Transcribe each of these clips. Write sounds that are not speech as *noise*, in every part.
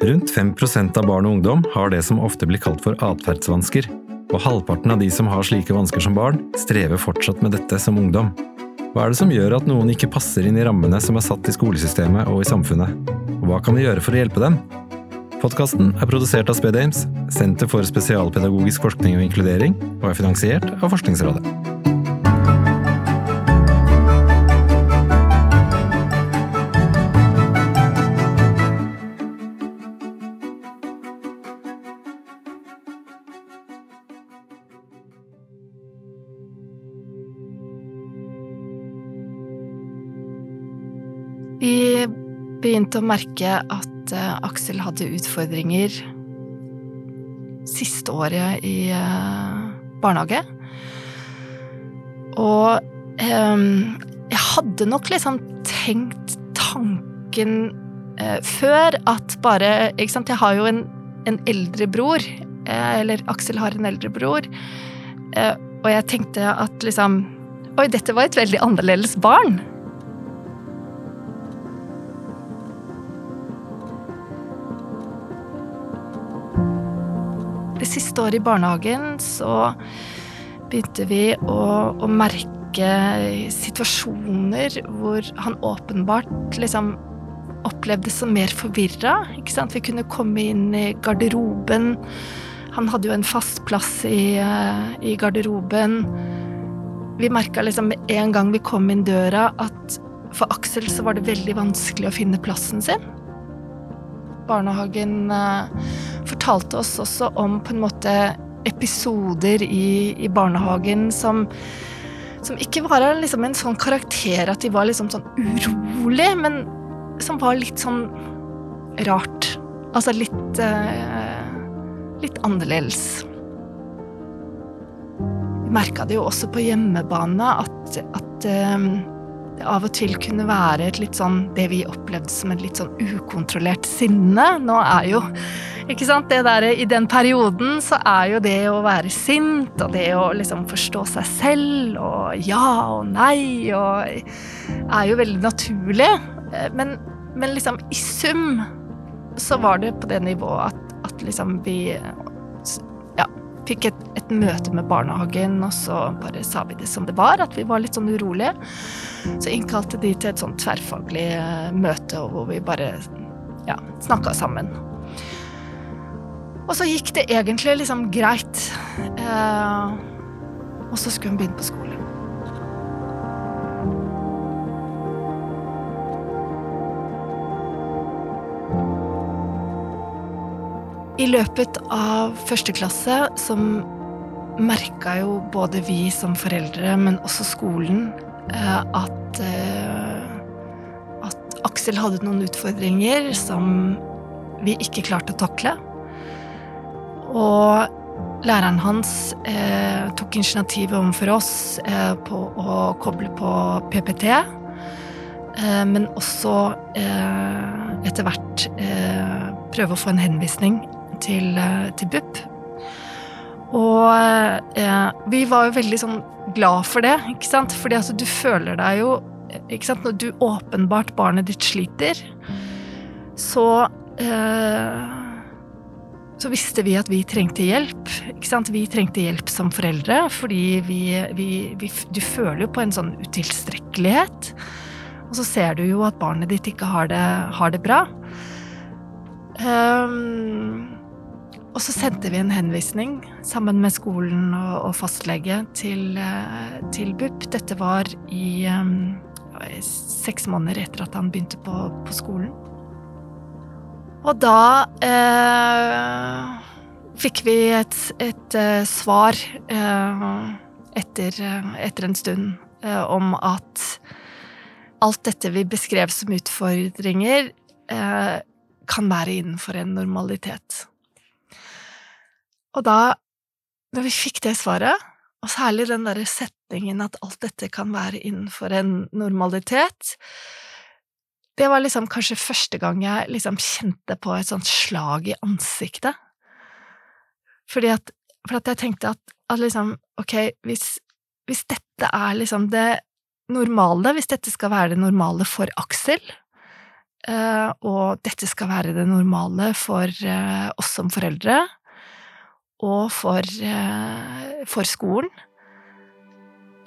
Rundt 5% av barn og ungdom har det som ofte blir kalt for atferdsvansker, og halvparten av de som har slike vansker som barn, strever fortsatt med dette som ungdom. Hva er det som gjør at noen ikke passer inn i rammene som er satt i skolesystemet og i samfunnet? Og hva kan vi gjøre for å hjelpe dem? Podkasten er produsert av Sped Ames, Senter for spesialpedagogisk forskning og inkludering, og er finansiert av Forskningsrådet. Begynte å merke at eh, Aksel hadde utfordringer siste året i eh, barnehage. Og eh, jeg hadde nok liksom tenkt tanken eh, før at bare Ikke sant, jeg har jo en, en eldre bror. eller Aksel har en eldre bror. og jeg tenkte at liksom Oi, dette var et veldig annerledes barn. Siste året i barnehagen så begynte vi å, å merke situasjoner hvor han åpenbart liksom opplevdes som mer forvirra. Vi kunne komme inn i garderoben. Han hadde jo en fast plass i, eh, i garderoben. Vi merka liksom med en gang vi kom inn døra at for Aksel så var det veldig vanskelig å finne plassen sin. Barnehagen eh, fortalte oss også om på en måte episoder i, i barnehagen som, som ikke var liksom en sånn karakter at de var liksom sånn urolig, men som var litt sånn rart. Altså litt eh, litt annerledes. Vi merka det jo også på hjemmebane at, at eh, av og til kunne være et litt sånn det vi opplevde som et litt sånn ukontrollert sinne. Nå er jo ikke sant, det der, I den perioden så er jo det å være sint og det å liksom forstå seg selv og ja og nei og er jo veldig naturlig. Men, men liksom i sum så var det på det nivået at, at liksom vi fikk et, et møte med barnehagen, og så bare sa vi det som det var, at vi var litt sånn urolige. Så innkalte de til et sånn tverrfaglig eh, møte hvor vi bare ja, snakka sammen. Og så gikk det egentlig liksom greit. Eh, og så skulle hun begynne på skole. I løpet av første klasse så merka jo både vi som foreldre, men også skolen, eh, at, eh, at Aksel hadde noen utfordringer som vi ikke klarte å takle. Og læreren hans eh, tok initiativet overfor oss eh, på å koble på PPT, eh, men også eh, etter hvert prøve å få en henvisning til, eh, til BUP. Og eh, vi var jo veldig sånn glad for det, ikke sant? Fordi altså, du føler deg jo ikke sant? Når du åpenbart barnet ditt sliter, så eh, så visste vi at vi trengte hjelp. Ikke sant? Vi trengte hjelp som foreldre, fordi vi, vi, vi, du føler jo på en sånn utilstrekkelighet. Og så ser du jo at barnet ditt ikke har det, har det bra. Um, og så sendte vi en henvisning sammen med skolen og, og fastlege til, uh, til BUP. Dette var i um, seks måneder etter at han begynte på, på skolen. Og da eh, fikk vi et, et et svar eh, etter, etter, en stund om at alt dette vi beskrev som utfordringer, kan være innenfor en normalitet. Og da, når vi fikk det svaret, og særlig den derre setningen at alt dette kan være innenfor en normalitet, det var liksom kanskje første gang jeg liksom kjente på et sånt slag i ansiktet. Fordi at, for at jeg tenkte at, at liksom, ok, hvis, hvis, dette er liksom det normale, hvis dette skal være det normale for Aksel, eh, og dette skal være det normale for eh, oss som foreldre, og for, eh, for skolen,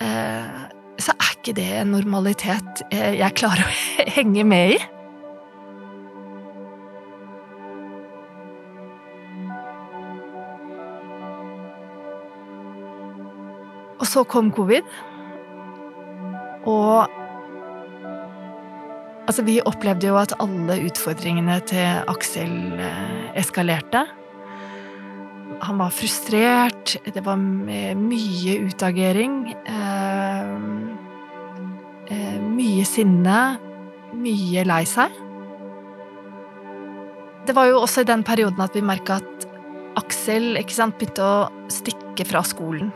eh, så er ikke det en normalitet eh, jeg klarer å *laughs* henge med i. Og så kom covid. Og Altså, vi opplevde jo at alle utfordringene til Aksel eskalerte. Han var frustrert, det var mye utagering. Eh, eh, mye sinne, mye lei seg. Det var jo også i den perioden at vi merka at Aksel ikke sant, begynte å stikke fra skolen.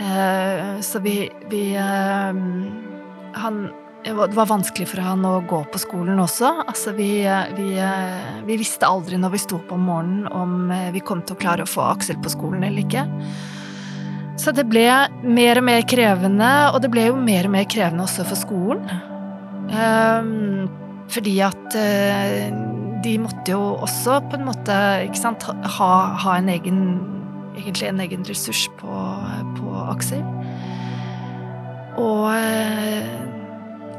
Eh, så vi, vi Han det var vanskelig for han å gå på skolen også. Altså, vi, vi, vi, visste aldri når vi sto opp om morgenen om vi kom til å klare å få Aksel på skolen eller ikke. Så det ble mer og mer krevende, og det ble jo mer og mer krevende også for skolen. Um, fordi at uh, de måtte jo også på en måte ikke sant, ha, ha en egen Egentlig en egen ressurs på, på Aksel.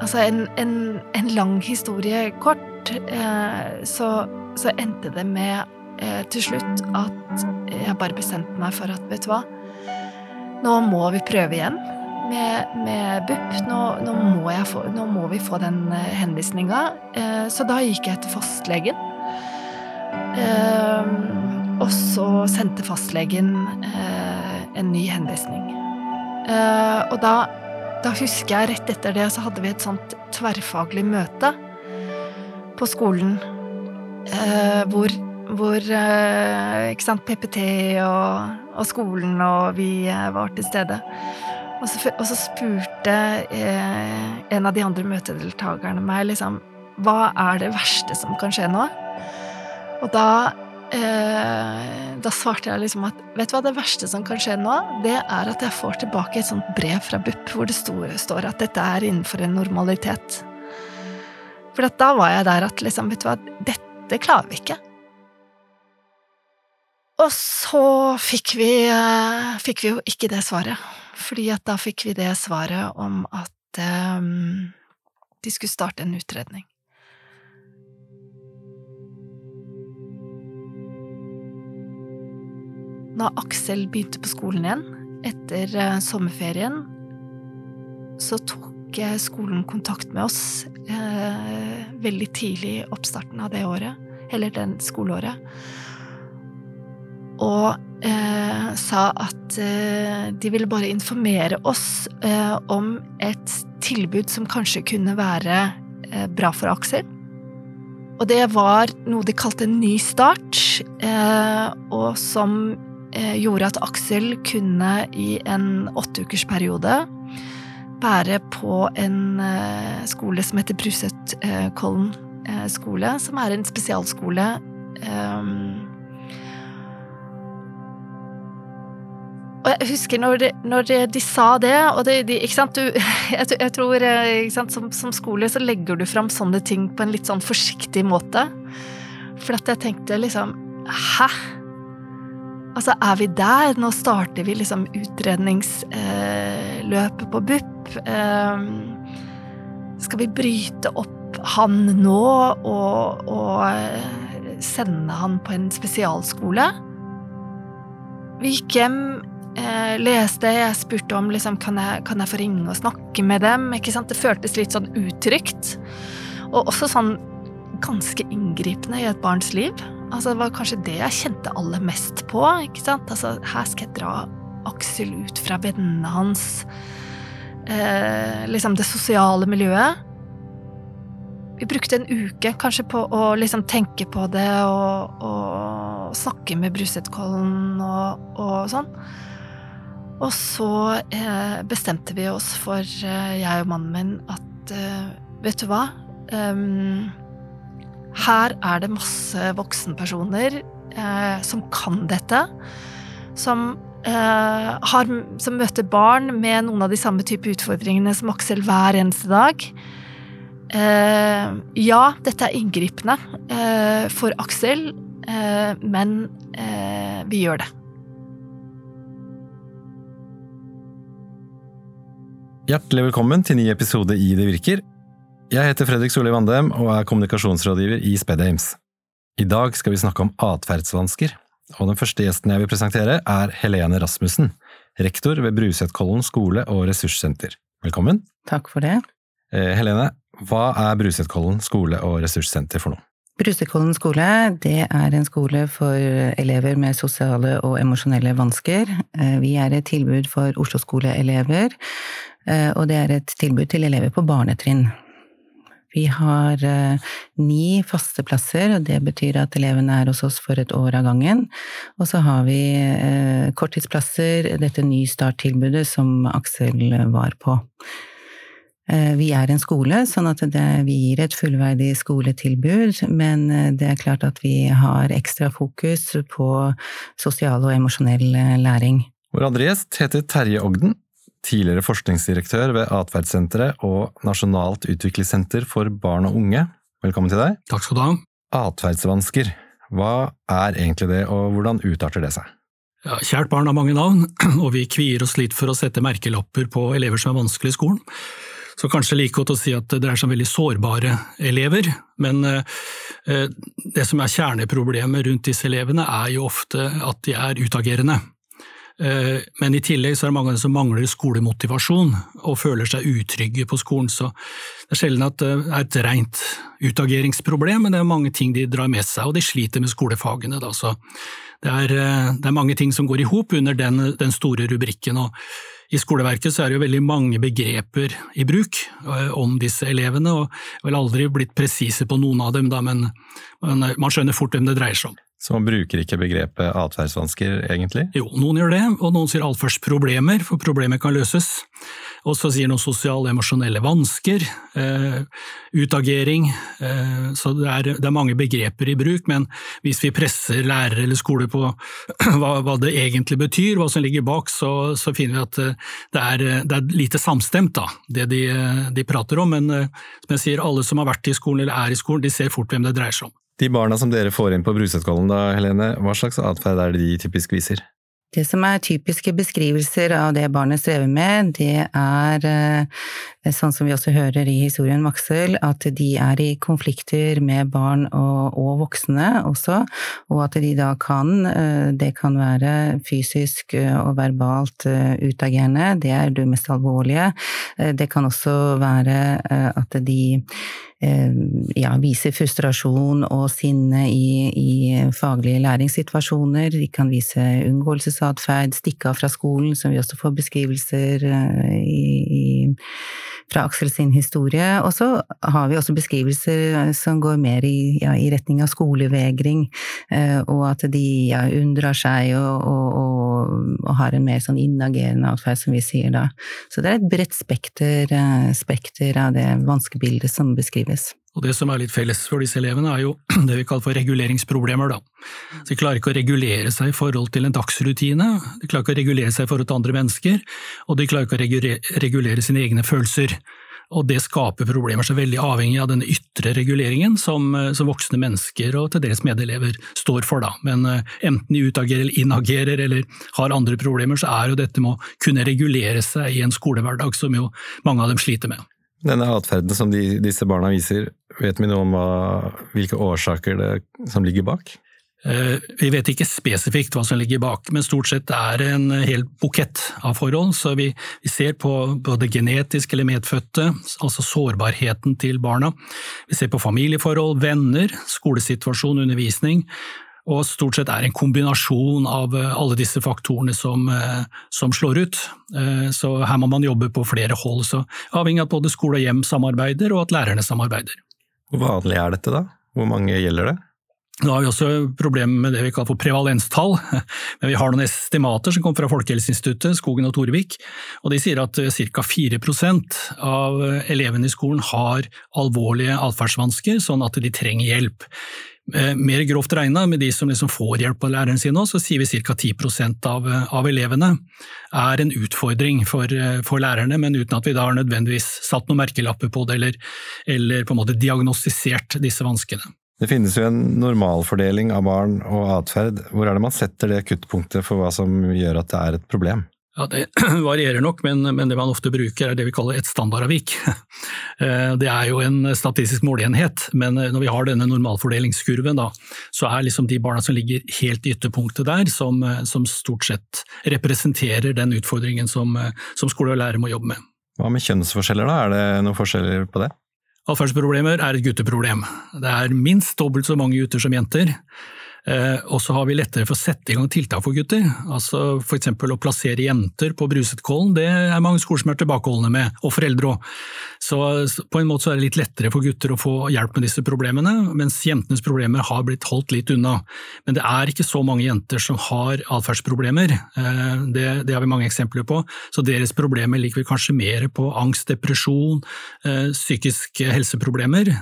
Altså, en, en, en lang historie kort, eh, så, så, endte det med eh, til slutt at jeg bare bestemte meg for at, vet du hva, nå må vi prøve igjen med, med BUP. Nå, nå, må få, nå, må vi få den eh, henvisninga. Eh, så da gikk jeg til fastlegen. Eh, og så sendte fastlegen eh, en ny henvisning. og da da husker jeg rett etter det så hadde vi et sånt tverrfaglig møte på skolen. Eh, hvor, hvor eh, ikke sant, PPT og, og, skolen og vi eh, var til stede. Og så, og så spurte eh, en av de andre møtedeltakerne meg liksom Hva er det verste som kan skje nå? Og da eh, da svarte jeg liksom at vet du hva, det verste som kan skje nå, det er at jeg får tilbake et sånt brev fra BUP hvor det står at dette er innenfor en normalitet. For da var jeg der at liksom, vet du hva, dette klarer vi ikke. Og så fikk vi, eh, fikk vi jo ikke det svaret, fordi at da fikk vi det svaret om at um, de skulle starte en utredning. Når Aksel begynte på skolen igjen etter eh, sommerferien, så tok eh, skolen kontakt med oss eh, veldig tidlig i oppstarten av det året, eller den skoleåret, og eh, sa at eh, de ville bare informere oss eh, om et tilbud som kanskje kunne være bra for Aksel. Og det var noe de kalte en ny start, og som gjorde at Aksel kunne i en åtteukersperiode være på en eh, skole som heter Bruseth-Kollen eh, skole, som er en spesialskole. Og jeg husker når de, når de, sa det, og de, de, ikke sant, du, *laughs* jeg, jeg tror sant, som, som, skole så legger du fram sånne ting på en litt sånn forsiktig måte. For at jeg tenkte liksom Hæ? Altså, er vi der? Nå starter vi liksom utredningsløpet på BUP. Ehm, skal vi bryte opp han nå og, og eh, sende han på en spesialskole? Vi gikk hjem, eh, leste, jeg spurte om liksom, kan, jeg, kan jeg få ringe og snakke med dem. Ikke sant? Det føltes litt sånn utrygt. Og også sånn ganske inngripende i et barns liv. Altså, det var kanskje det jeg kjente aller mest på. ikke sant? Altså, her skal jeg dra Aksel ut fra vennene hans. Eh, liksom det sosiale miljøet. Vi brukte en uke kanskje på å liksom tenke på det og, og snakke med Brusetkollen og, og, sånn. Og så eh, bestemte vi oss for, eh, jeg og mannen min, at eh, vet du hva? Um, her er det masse voksenpersoner eh, som kan dette. Som, eh, har, som, møter barn med noen av de samme type utfordringene som Aksel hver eneste dag. Eh, ja, dette er inngripende eh, for Aksel, eh, men eh, vi gjør det. Hjertelig velkommen til ny episode i Det virker. Jeg heter Fredrik Solli Vandem og er kommunikasjonsrådgiver i Spedames. I dag skal vi snakke om atferdsvansker, og den første gjesten jeg vil presentere er Helene Rasmussen, rektor ved Brusetkollen skole og ressurssenter. Velkommen. Takk for det. Eh, Helene, hva er Brusetkollen skole og ressurssenter for noe? Brusekollen skole det er en skole for elever med sosiale og emosjonelle vansker. Eh, Vi er et tilbud for Oslo-skoleelever, eh, og det er et tilbud til elever på barnetrinn. Vi har eh, ni faste plasser, og det betyr at elevene er hos oss for et år av gangen. Og så har vi eh, korttidsplasser, dette nystarttilbudet som Aksel var på. Eh, Vi er en skole, sånn at det, vi gir et fullverdig skoletilbud, men det er klart at vi har ekstra fokus på sosial og emosjonell læring. Vår andre gjest heter Terje Ogden, tidligere forskningsdirektør ved Atferdssenteret og Nasjonalt utviklingssenter for barn og unge. Velkommen til deg. Takk skal du ha. Atferdsvansker, hva er egentlig det, og hvordan utarter det seg? Ja, kjært barn har mange navn, *clears throat* og vi kvier oss litt for å sette merkelapper på elever som er vanskelig i skolen. Så kanskje like godt å si at det dreier seg om veldig sårbare elever, men eh, det som er kjerneproblemet rundt disse elevene er jo ofte at de er utagerende. Eh, Men i tillegg så er det mange som mangler skolemotivasjon og føler seg utrygge på skolen, så det er sjelden at det er et rent utageringsproblem, men det er mange ting de drar med seg, og de sliter med skolefagene. Da. Så det er, eh, det er mange ting som går i hop under den, den store rubrikken. og i skoleverket så er det jo veldig mange begreper i bruk eh, om disse elevene, og jeg vel aldri blitt presise på noen av dem, da, men man skjønner fort hvem det dreier seg om. Så man bruker ikke begrepet atferdsvansker, egentlig? Jo, noen gjør det, og noen sier atferdsproblemer, for problemet kan løses. Og så sier noen sosiale emosjonelle vansker, eh, utagering, eh, så det er, det er mange begreper i bruk, men hvis vi presser lærere eller skole på *clears throat* hva, hva det egentlig betyr, hva som ligger bak, så, så finner vi at eh, det er, det er lite samstemt, da, det de, de prater om. Men eh, som jeg sier, alle som har vært i skolen eller er i skolen, de ser fort hvem det dreier seg om. De barna som dere får inn på Brusetkollen da, Helene, hva slags atferd er det de typisk viser? Det som er typiske beskrivelser av det barnet strever med, det er eh, sånn som vi også hører i historien Maxel, at de er i konflikter med barn og, og voksne også, og at de da kan, eh, det kan være fysisk eh, og verbalt utagerende, det er det mest alvorlige. Det kan også være at de ja, viser frustrasjon og sinne i, i faglige læringssituasjoner. De kan vise unngåelsesatferd, stikke av fra skolen, som vi også får beskrivelser i, i, fra Aksel sin historie. Og så har vi også beskrivelser som går mer i, ja, i retning av skolevegring, og at de ja, unndrar seg og, og, og, og, har en mer sånn innagerende atferd, som vi sier da. Så det er et bredt spekter, spekter av det vanskebildet som beskrives. Og Det som er litt felles for disse elevene, er jo *clears throat* det vi kaller for reguleringsproblemer. Da. Så de klarer ikke å regulere seg i forhold til en dagsrutine, de klarer ikke å regulere seg i forhold til andre mennesker, og de klarer ikke å regulere, regulere sine egne følelser. Og Det skaper problemer er veldig avhengig av denne ytre reguleringen som, som, voksne mennesker og til deres medelever står for. Da. Men enten de utagerer eller inagerer eller har andre problemer, så er jo dette med å kunne regulere seg i en skolehverdag som jo mange av dem sliter med. Denne atferden som de, disse barna viser, vet vi noe om hva, hvilke årsaker det som ligger bak? Eh, vi vet ikke spesifikt hva som ligger bak, men stort sett er det en hel bukett av forhold. Så vi, vi ser på både genetisk eller medfødte, altså sårbarheten til barna. Vi ser på familieforhold, venner, skolesituasjon, undervisning. Og stort sett er en kombinasjon av alle disse faktorene som, som, slår ut. Så her må man jobbe på flere hold, så avhengig av at både skole og hjem samarbeider, og at lærerne samarbeider. Hvor vanlig er dette da? Hvor mange gjelder det? Nå har vi også problemer med det vi kaller for prevalenstall, *laughs* men vi har noen estimater som kommer fra Folkehelseinstituttet, Skogen og Torvik, og de sier at ca. 4% av elevene i skolen har alvorlige atferdsvansker, sånn at de trenger hjelp. Eh, mer grovt regna, med de som liksom får hjelp av læreren sin, så sier vi ca. 10 av, av elevene er en utfordring for, eh, for, lærerne, men uten at vi da har nødvendigvis satt noen merkelapper på det, eller, eller på en måte diagnostisert disse vanskene. Det finnes jo en normalfordeling av barn og atferd. Hvor er det man setter det kuttpunktet for hva som gjør at det er et problem? Ja, Det *clears throat* varierer nok, men, men, det man ofte bruker er det vi kaller et standardavvik. *laughs* Eh, det er jo en statistisk måleenhet, men når vi har denne normalfordelingskurven, da, så er liksom de barna som ligger helt i ytterpunktet der, som, som stort sett representerer den utfordringen som, som skole og lærer må jobbe med. Hva med kjønnsforskjeller, da? Er det noen forskjeller på det? Atferdsproblemer er et gutteproblem. Det er minst dobbelt så mange gutter som jenter. Eh, og så har vi lettere for å sette i gang tiltak for gutter. Altså F.eks. å plassere jenter på Brusetkollen, det er mange skoler som er tilbakeholdne med, og foreldre òg. Så på en måte så er det litt lettere for gutter å få hjelp med disse problemene, mens jentenes problemer har blitt holdt litt unna. Men det er ikke så mange jenter som har atferdsproblemer, eh, det, det, har vi mange eksempler på. Så deres problemer ligger kanskje mer på angst, depresjon, eh, psykiske helseproblemer,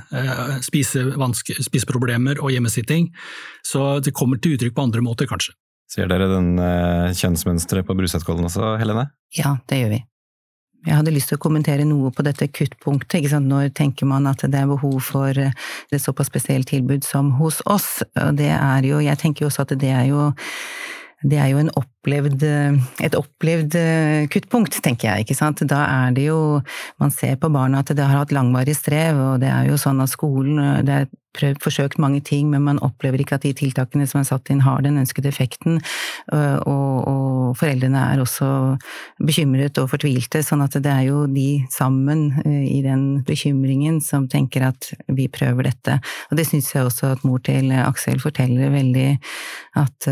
spiseproblemer og hjemmesitting. Så det kommer til uttrykk på andre måter, kanskje. Ser dere den eh, kjønnsmønsteret på Brusetkollen også, Helene? Ja, det gjør vi. Jeg hadde lyst til å kommentere noe på dette kuttpunktet. Når tenker man at det er behov for eh, et såpass spesielt tilbud som hos oss? Og Det er jo, jeg tenker jo også at det er jo det er jo opplevd, et opplevd kuttpunkt, tenker jeg. ikke sant? Da er det jo Man ser på barna at det har hatt langvarig strev, og det er jo sånn at skolen Det er prøvd, forsøkt mange ting, men man opplever ikke at de tiltakene som er satt inn, har den ønskede effekten. Og, og, foreldrene er også bekymret og fortvilte, sånn at det er jo de sammen i den bekymringen som tenker at vi prøver dette. Og det syns jeg også at mor til Aksel forteller veldig at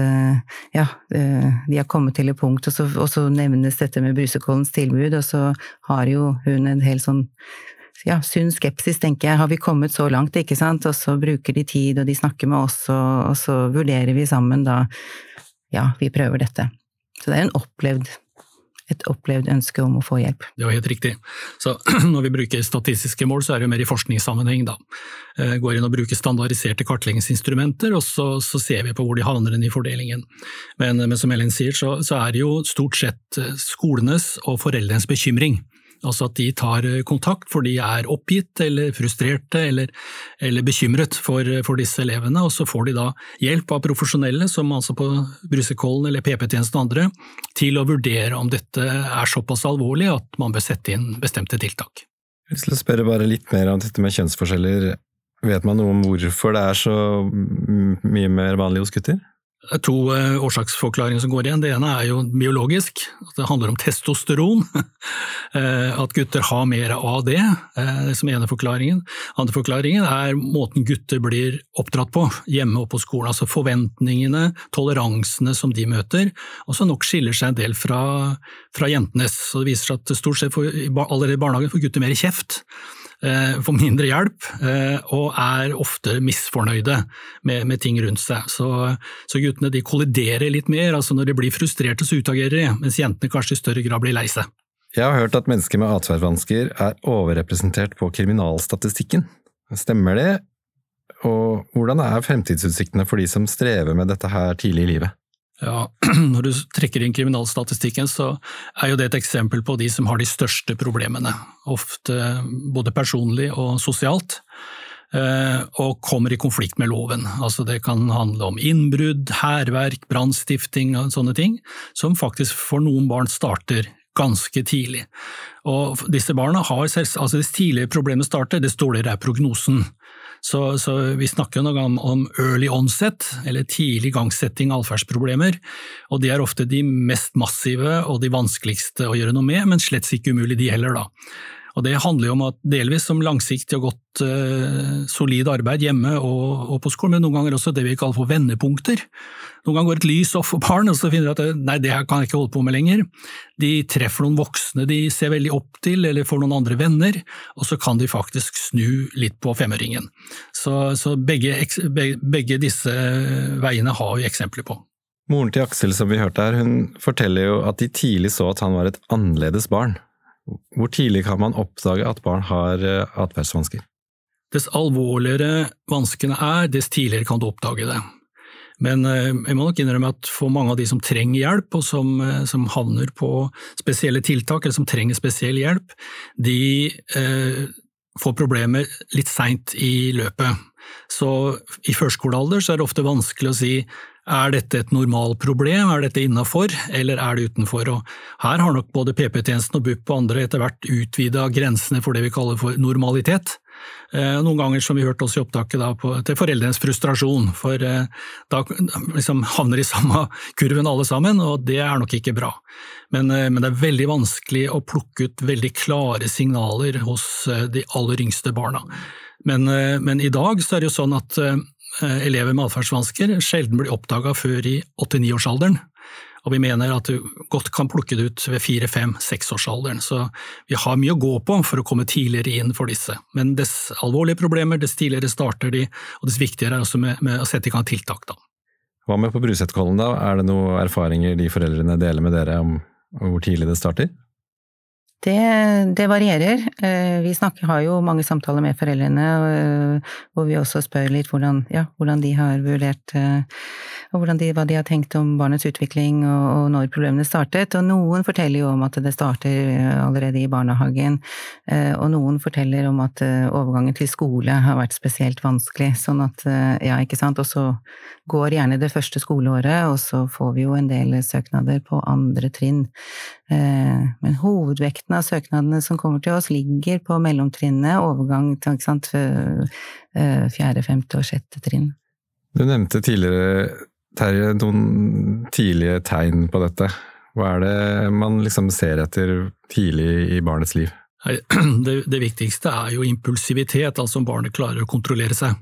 ja, de har kommet til et punkt, og så, og så nevnes dette med Brusekollens tilbud, og så har jo hun en hel sånn ja, sunn skepsis, tenker jeg. Har vi kommet så langt, ikke sant? Og så bruker de tid, og de snakker med oss, og, og så vurderer vi sammen da Ja, vi prøver dette. Så det er en opplevd et opplevd ønske om å få hjelp. Det var helt riktig. Så *clears throat* når vi bruker statistiske mål, så er det jo mer i forskningssammenheng, da. Eh, går inn og bruker standardiserte kartleggingsinstrumenter, og så, så ser vi på hvor de havner i fordelingen. Men, men som Ellen sier, så, så, er det jo stort sett eh, skolenes og foreldrenes bekymring Altså at de tar eh, kontakt for de er oppgitt eller frustrerte eller, eller bekymret for, for, disse elevene, og så får de da hjelp av profesjonelle, som altså på Brusekollen eller PP-tjenesten og andre, til å vurdere om dette er såpass alvorlig at man bør sette inn bestemte tiltak. Jeg vil spørre bare litt mer om dette med kjønnsforskjeller. Vet man noe om hvorfor det er så mye mer vanlig hos gutter? Det er to eh, årsaksforklaringer som går igjen. Det ene er jo biologisk. at Det handler om testosteron. *laughs* Eh, at gutter har mer av det, eh, som ene forklaringen. Andre forklaringen er måten gutter blir oppdratt på hjemme og på skolen. Altså forventningene, toleransene som de møter, og som nok skiller seg en del fra, fra jentenes. Så det viser seg at stort sett for, allerede i barnehagen får gutter mer kjeft. Eh, får mindre hjelp, eh, og er ofte misfornøyde med, med ting rundt seg. Så, så, guttene de kolliderer litt mer, altså når de blir frustrerte så utagerer de, mens jentene kanskje i større grad blir lei seg. Jeg har hørt at mennesker med atferdsvansker er overrepresentert på kriminalstatistikken. Stemmer det? Og hvordan er fremtidsutsiktene for de som strever med dette her tidlig i livet? Ja, *clears throat* Når du trekker inn kriminalstatistikken, så er jo det et eksempel på de som har de største problemene. Ofte både personlig og sosialt. Eh, og kommer i konflikt med loven. Altså Det kan handle om innbrudd, hærverk, brannstifting og sånne ting, som faktisk for noen barn starter ganske tidlig. Og disse barna har altså Dess tidligere problemet starter, dess dårligere er prognosen. Så, så vi snakker noe om, om, early onset, eller tidlig igangsetting av atferdsproblemer. Og de er ofte de mest massive og de vanskeligste å gjøre noe med, men slett ikke umulig de heller, da. Og Det handler jo om at delvis om langsiktig og godt uh, solid arbeid hjemme og, og, på skolen, men noen ganger også det vi kaller for vendepunkter. Noen ganger går et lys opp for barn, og så finner de at nei, det her kan jeg ikke holde på med lenger. De treffer noen voksne de ser veldig opp til, eller får noen andre venner, og så kan de faktisk snu litt på femøringen. Så, så begge, begge, disse veiene har vi eksempler på. Moren til Aksel som vi hørte her, hun forteller jo at de tidlig så at han var et annerledes barn. Hvor tidlig kan man oppdage at barn har eh, atferdsvansker? dess alvorligere vanskene er, dess tidligere kan du oppdage det. Men eh, jeg må nok innrømme at for mange av de som trenger hjelp, og som, eh, som havner på spesielle tiltak, eller som trenger spesiell hjelp, de eh, får problemer litt seint i løpet. Så i førskolealder så er det ofte vanskelig å si er dette et normalproblem, er dette innafor, eller er det utenfor? Og her har nok både PP-tjenesten og BUP og andre etter hvert utvida grensene for det vi kaller for normalitet. Eh, noen ganger, som vi hørte også i opptaket, da, til foreldrenes frustrasjon, for eh, da liksom havner de i samme kurven alle sammen, og det er nok ikke bra. Men, eh, men, det er veldig vanskelig å plukke ut veldig klare signaler hos de aller yngste barna. Men, men i dag så er det jo sånn at elever med atferdsvansker sjelden blir oppdaga før i 89-årsalderen. Og vi mener at du godt kan plukke det ut ved fire, fem, seksårsalderen. Så vi har mye å gå på for å komme tidligere inn for disse. Men dess alvorlige problemer, dess tidligere starter de, og dess viktigere er det også med, med å sette i gang tiltak. da. Hva med på Brusetkollen, da? Er det noen erfaringer de foreldrene deler med dere om hvor tidlig det starter? Det, det, varierer. Eh, vi snakker, har jo mange samtaler med foreldrene, eh, hvor vi også spør litt hvordan, ja, hvordan de har vurdert eh, de, hva de har tenkt om barnets utvikling og, og, når problemene startet. Og noen forteller jo om at det starter allerede i barnehagen, og noen forteller om at overgangen til skole har vært spesielt vanskelig. Sånn at, ja, ikke sant. Og så går gjerne det første skoleåret, og så får vi jo en del søknader på andre trinn. Men hovedvekten av søknadene som kommer til oss, ligger på mellomtrinnet, overgang til sant, fjerde, femte og sjette trinn. Du nevnte tidligere, Terje, noen tidlige tegn på dette. Hva er det man liksom ser etter tidlig i barnets liv? *clears throat* Det, det viktigste er jo impulsivitet, altså om barnet klarer å kontrollere seg.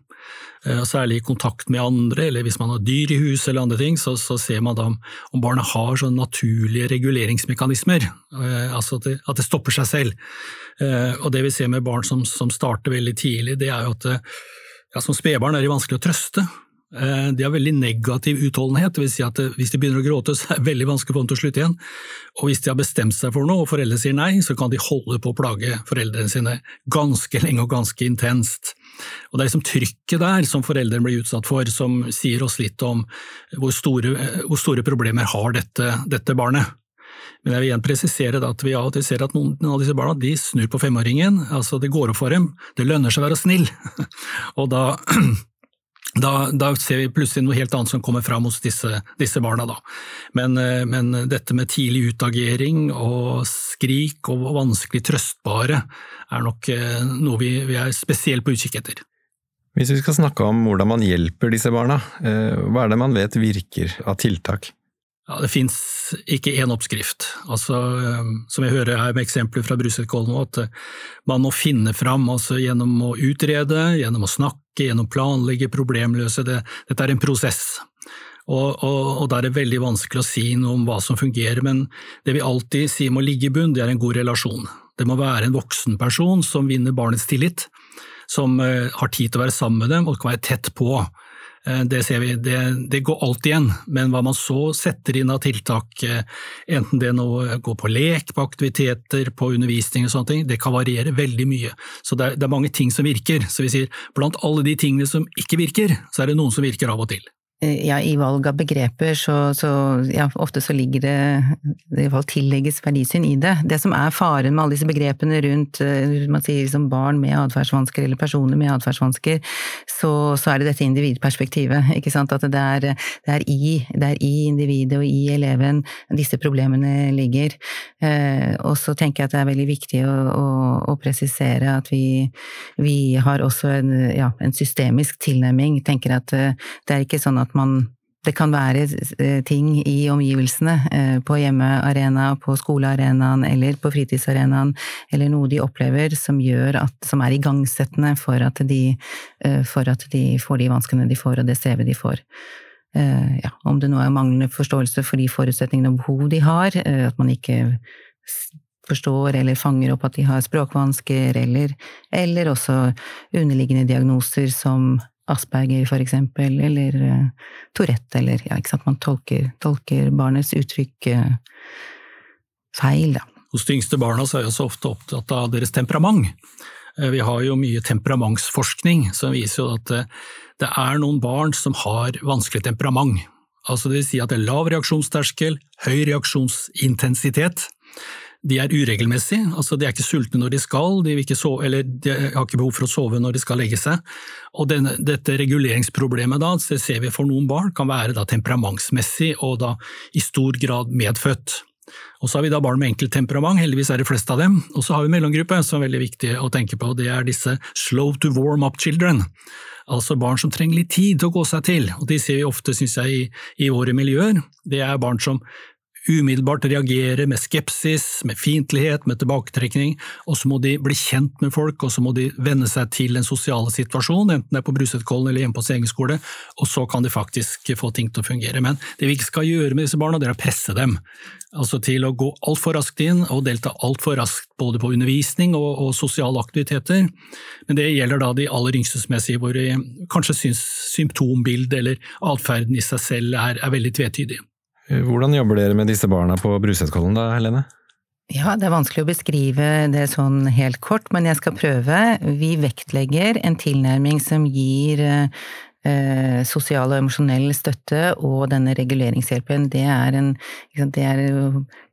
Eh, særlig i kontakt med andre, eller hvis man har dyr i huset eller andre ting, så, så ser man da om, barnet har sånne naturlige reguleringsmekanismer, eh, altså at det, at det, stopper seg selv. Eh, og det vi ser med barn som, som starter veldig tidlig, det er jo at ja, som spedbarn er de vanskelig å trøste. De har veldig negativ utholdenhet, vil si at hvis de begynner å gråte, *laughs* så er det veldig vanskelig få dem til å slutte igjen. Og hvis de har bestemt seg for noe, og foreldre sier nei, så kan de holde på å plage foreldrene sine ganske lenge og ganske intenst. Og Det er liksom trykket der som foreldrene blir utsatt for, som sier oss litt om hvor store, hvor store problemer har dette, dette, barnet. Men jeg vil igjen presisere at vi av og til ser at noen av disse barna de snur på femåringen. altså Det går opp for dem, det lønner seg å være snill. *laughs* og da da, da, ser vi plutselig noe helt annet som kommer fram hos disse, disse barna. Men, men, dette med tidlig utagering og skrik og vanskelig trøstbare er nok eh, noe vi, vi er spesielt på utkikk etter. Hvis vi skal snakke om hvordan man hjelper disse barna, eh, hva er det man vet virker av tiltak? Ja, Det fins ikke én oppskrift. Altså, eh, som jeg hører her med eksempler fra Brusetkollen nå, at man må finne fram altså gjennom å utrede, gjennom å snakke, gjennom planlegge, problemløse. Det, dette er en prosess. Og, og, og da er det veldig vanskelig å si noe om hva som fungerer, men det vi alltid sier må ligge i bunn, det er en god relasjon. Det må være en voksen person som vinner barnets tillit, som uh, har tid til å være sammen med dem og kan være tett på. Uh, det ser vi, det, det, går alltid igjen, men hva man så setter inn av tiltak, uh, enten det nå går på lek, på aktiviteter, på undervisning og sånne ting, det kan variere veldig mye. Så det er, det er mange ting som virker. Så vi sier blant alle de tingene som ikke virker, så er det noen som virker av og til. Eh, ja, i valg av begreper så, så ja, ofte så ligger det i hvert fall tillegges verdisyn i det. Det som er faren med alle disse begrepene rundt eh, man sier liksom barn med atferdsvansker eller personer med atferdsvansker, så, så, er det dette individperspektivet. ikke sant? At det er, det er, i, det er i individet og i eleven disse problemene ligger. Eh, og så tenker jeg at det er veldig viktig å, å, å presisere at vi, vi har også en, ja, en systemisk tilnærming. tenker at eh, det er ikke sånn at man det kan være eh, ting i omgivelsene, eh, på hjemmearena, på skolearenaen eller på fritidsarenaen, eller noe de opplever som, at, som er igangsettende for at, de, eh, for at de får de vanskene de får, og det strevet de får. Ja, om det nå er manglende forståelse for de forutsetningene og behov de har, at man ikke forstår eller fanger opp at de har språkvansker, eller, eller også underliggende diagnoser som Asperger, for eksempel, eller uh, Tourette, eller ja, ikke sant, man tolker, tolker barnets uttrykk uh, feil, da. Hos de yngste barna så er jeg så ofte opptatt av deres temperament. Vi har jo mye temperamentsforskning som viser jo at det er noen barn som har vanskelig temperament. Altså det vil si at det er lav reaksjonsterskel, høy reaksjonsintensitet. De er uregelmessige, altså de er ikke sultne når de skal, de, sove, de har ikke behov for å sove når de skal legge seg. Og denne, dette reguleringsproblemet da, det ser vi for noen barn, kan være da temperamentsmessig og da i stor grad medfødt. Og så har vi da barn med enkelt temperament, heldigvis er det flest av dem. Og så har vi mellomgruppe, som er veldig viktig å tenke på, det er disse slow to warm up children. Altså barn som trenger litt tid til å gå seg til, og de ser vi ofte, synes jeg, i, i våre miljøer. Det er barn som umiddelbart reagere med skepsis, med fiendtlighet, med tilbaketrekning, og så må de bli kjent med folk, og så må de venne seg til den sosiale situasjonen, enten det er på Brusetkollen eller hjemme på sin egen skole, og så kan de faktisk få ting til å fungere. Men det vi ikke skal gjøre med disse barna, det er å presse dem. Altså til å gå altfor raskt inn og delta altfor raskt både på undervisning og, og, sosiale aktiviteter. Men det gjelder da de aller yngste, som jeg sier, hvor de kanskje syns symptombildet eller atferden i seg selv er, er veldig tvetydig. Hvordan jobber dere med disse barna på Brusetkollen da, Helene? Ja, det er vanskelig å beskrive det sånn helt kort, men jeg skal prøve. Vi vektlegger en tilnærming som gir eh, sosial og emosjonell støtte og denne reguleringshjelpen, det er, en, det er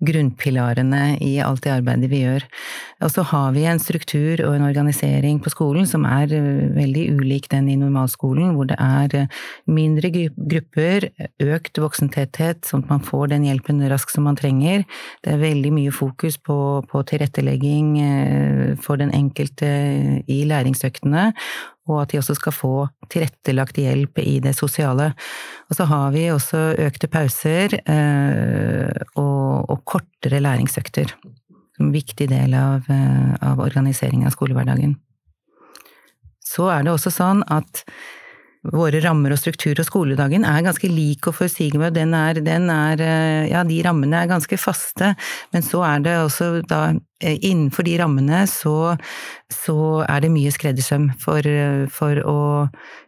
grunnpilarene i alt det arbeidet vi gjør. Og så har vi en struktur og en organisering på skolen som er eh, veldig ulik den i normalskolen, hvor det er eh, mindre grupper, økt voksentetthet, sånn at man får den hjelpen raskt som man trenger. Det er veldig mye fokus på, på tilrettelegging for den enkelte i læringsøktene, og at de også skal få tilrettelagt hjelp i det sosiale. Og så har vi også økte pauser eh, og, og, kortere læringsøkter som en viktig del av, eh, av organiseringen av skolehverdagen. Så er det også sånn at våre rammer og struktur og skoledagen er ganske lik og forutsigbar. Den er, den er eh, Ja, de rammene er ganske faste, men så er det også da innenfor de rammene så, så er det mye skreddersøm for, for, å,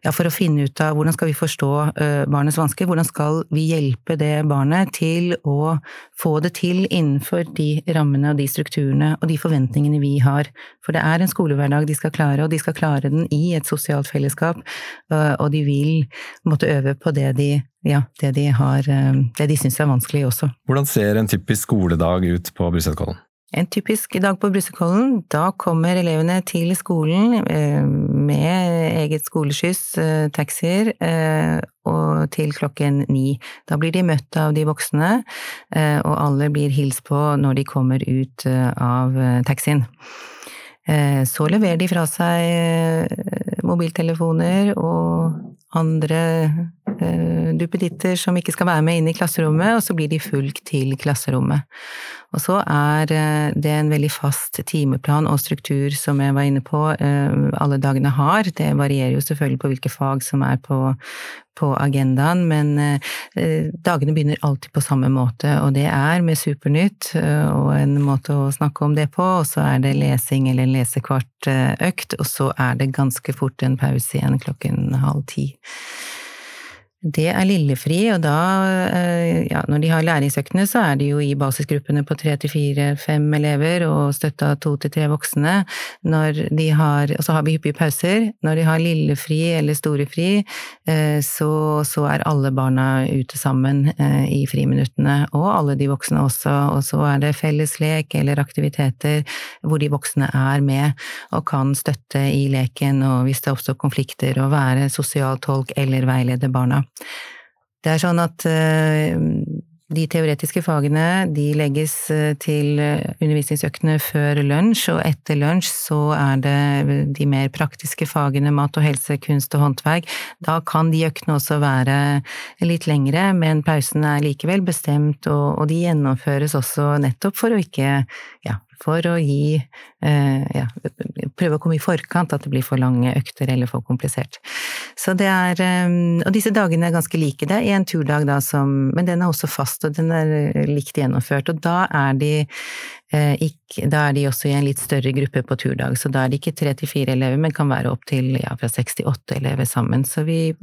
ja, for, å, finne ut av hvordan skal vi forstå uh, barnets vansker, hvordan skal vi hjelpe det barnet til å få det til innenfor de rammene og de strukturene og de forventningene vi har. For det er en skolehverdag de skal klare, og de skal klare den i et sosialt fellesskap, og de vil måtte øve på det de ja, det de, de syns er vanskelig også. Hvordan ser en typisk skoledag ut på Brustadkollen? En typisk dag på Brussekollen, da kommer elevene til skolen eh, med eget skoleskyss, eh, taxier, eh, og til klokken ni. Da blir de møtt av de voksne, og alle blir hilst på når de kommer ut av taxien. Så leverer de fra seg mobiltelefoner og andre duppeditter som ikke skal være med inn i klasserommet, og så blir de fulgt til klasserommet. Og så er eh, det en veldig fast timeplan og struktur som jeg var inne på, eh, alle dagene har. Det varierer jo selvfølgelig på hvilke fag som er på, på agendaen, men eh, dagene begynner alltid på samme måte, og det er med Supernytt og en måte å snakke om det på, og så er det lesing eller lesekvart økt, og så er det ganske fort en pause igjen klokken halv ti. Det er lillefri, og da, eh, ja, når de har læringsøktene, så er de jo i basisgruppene på tre til fire-fem elever og støtta to til tre voksne. Når de har, og så har vi hyppige pauser. Når de har lillefri eller storefri, eh, så, så er alle barna ute sammen eh, i friminuttene, og alle de voksne også. Og så er det felleslek eller aktiviteter hvor de voksne er med og kan støtte i leken, og hvis det oppstår konflikter, og være sosial tolk eller veilede barna. Det er sånn at eh, de teoretiske fagene de legges eh, til undervisningsøktene før lunsj, og etter lunsj så er det de mer praktiske fagene mat og helse, kunst og håndverk. Da kan de øktene også være litt lengre, men pausen er likevel bestemt, og, og de gjennomføres også nettopp for å ikke ja, for å gi eh, ja, prøve å komme i forkant, at det blir for lange økter eller for komplisert. Så det er eh, Og disse dagene er ganske like. Det er en turdag da som Men den er også fast, og den er likt gjennomført. Og da er de eh, ikke, da er de også i en litt større gruppe på turdag, så da er de ikke tre til fire elever, men kan være opptil ja, fra seks til åtte elever sammen. Så vi,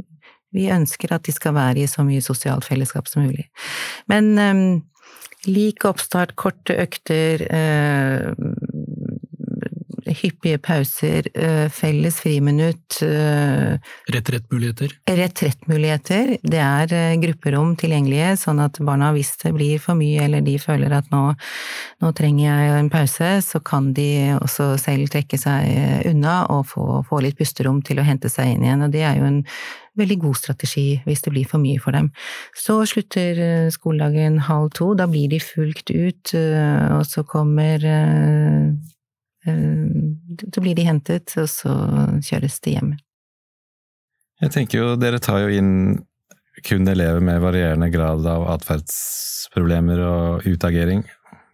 vi ønsker at de skal være i så mye sosialt fellesskap som mulig. Men Lik oppstart, korte økter, eh, hyppige pauser, eh, felles friminutt, eh, Retrettmuligheter. retrettmuligheter. Det er eh, grupperom tilgjengelige, sånn at barna, hvis det blir for mye eller de føler at nå, nå trenger jeg en pause, så kan de også selv trekke seg unna og få, få litt pusterom til å hente seg inn igjen. Og det er jo en veldig god strategi hvis det blir for mye for dem. Så slutter eh, skoledagen halv to, da blir de fulgt ut, eh, og så kommer eh, Så blir de hentet, og så kjøres de hjem. Jeg tenker jo, dere tar jo inn kun elever med varierende grad av atferdsproblemer og utagering.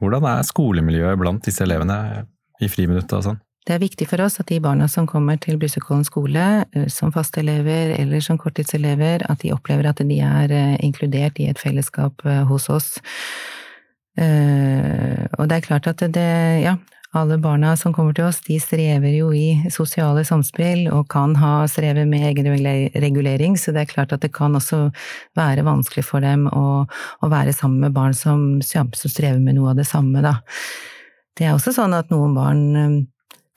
Hvordan er skolemiljøet blant disse elevene i friminuttet og sånn? Det er viktig for oss at de barna som kommer til Brusekollen skole eh, som fastelever eller som korttidselever, at de opplever at de er eh, inkludert i et fellesskap eh, hos oss. Og det er klart at det, ja, alle barna som kommer til oss, de strever jo i sosiale samspill og kan ha strevet med egenregulering, så det er klart at det kan også være vanskelig for dem å, å være sammen med barn som, som strever med noe av det samme, da. Det er også sånn at noen barn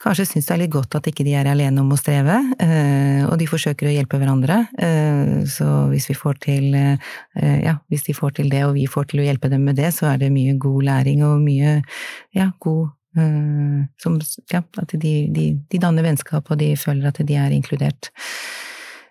kanskje syns det er litt godt at ikke de er alene om å streve, eh, og de forsøker å hjelpe hverandre. Eh, så hvis vi får til eh, ja, hvis de får til det, og vi får til å hjelpe dem med det, så er det mye god læring og mye ja, god som, ja, at de, de, de danner vennskap, og de føler at de er inkludert.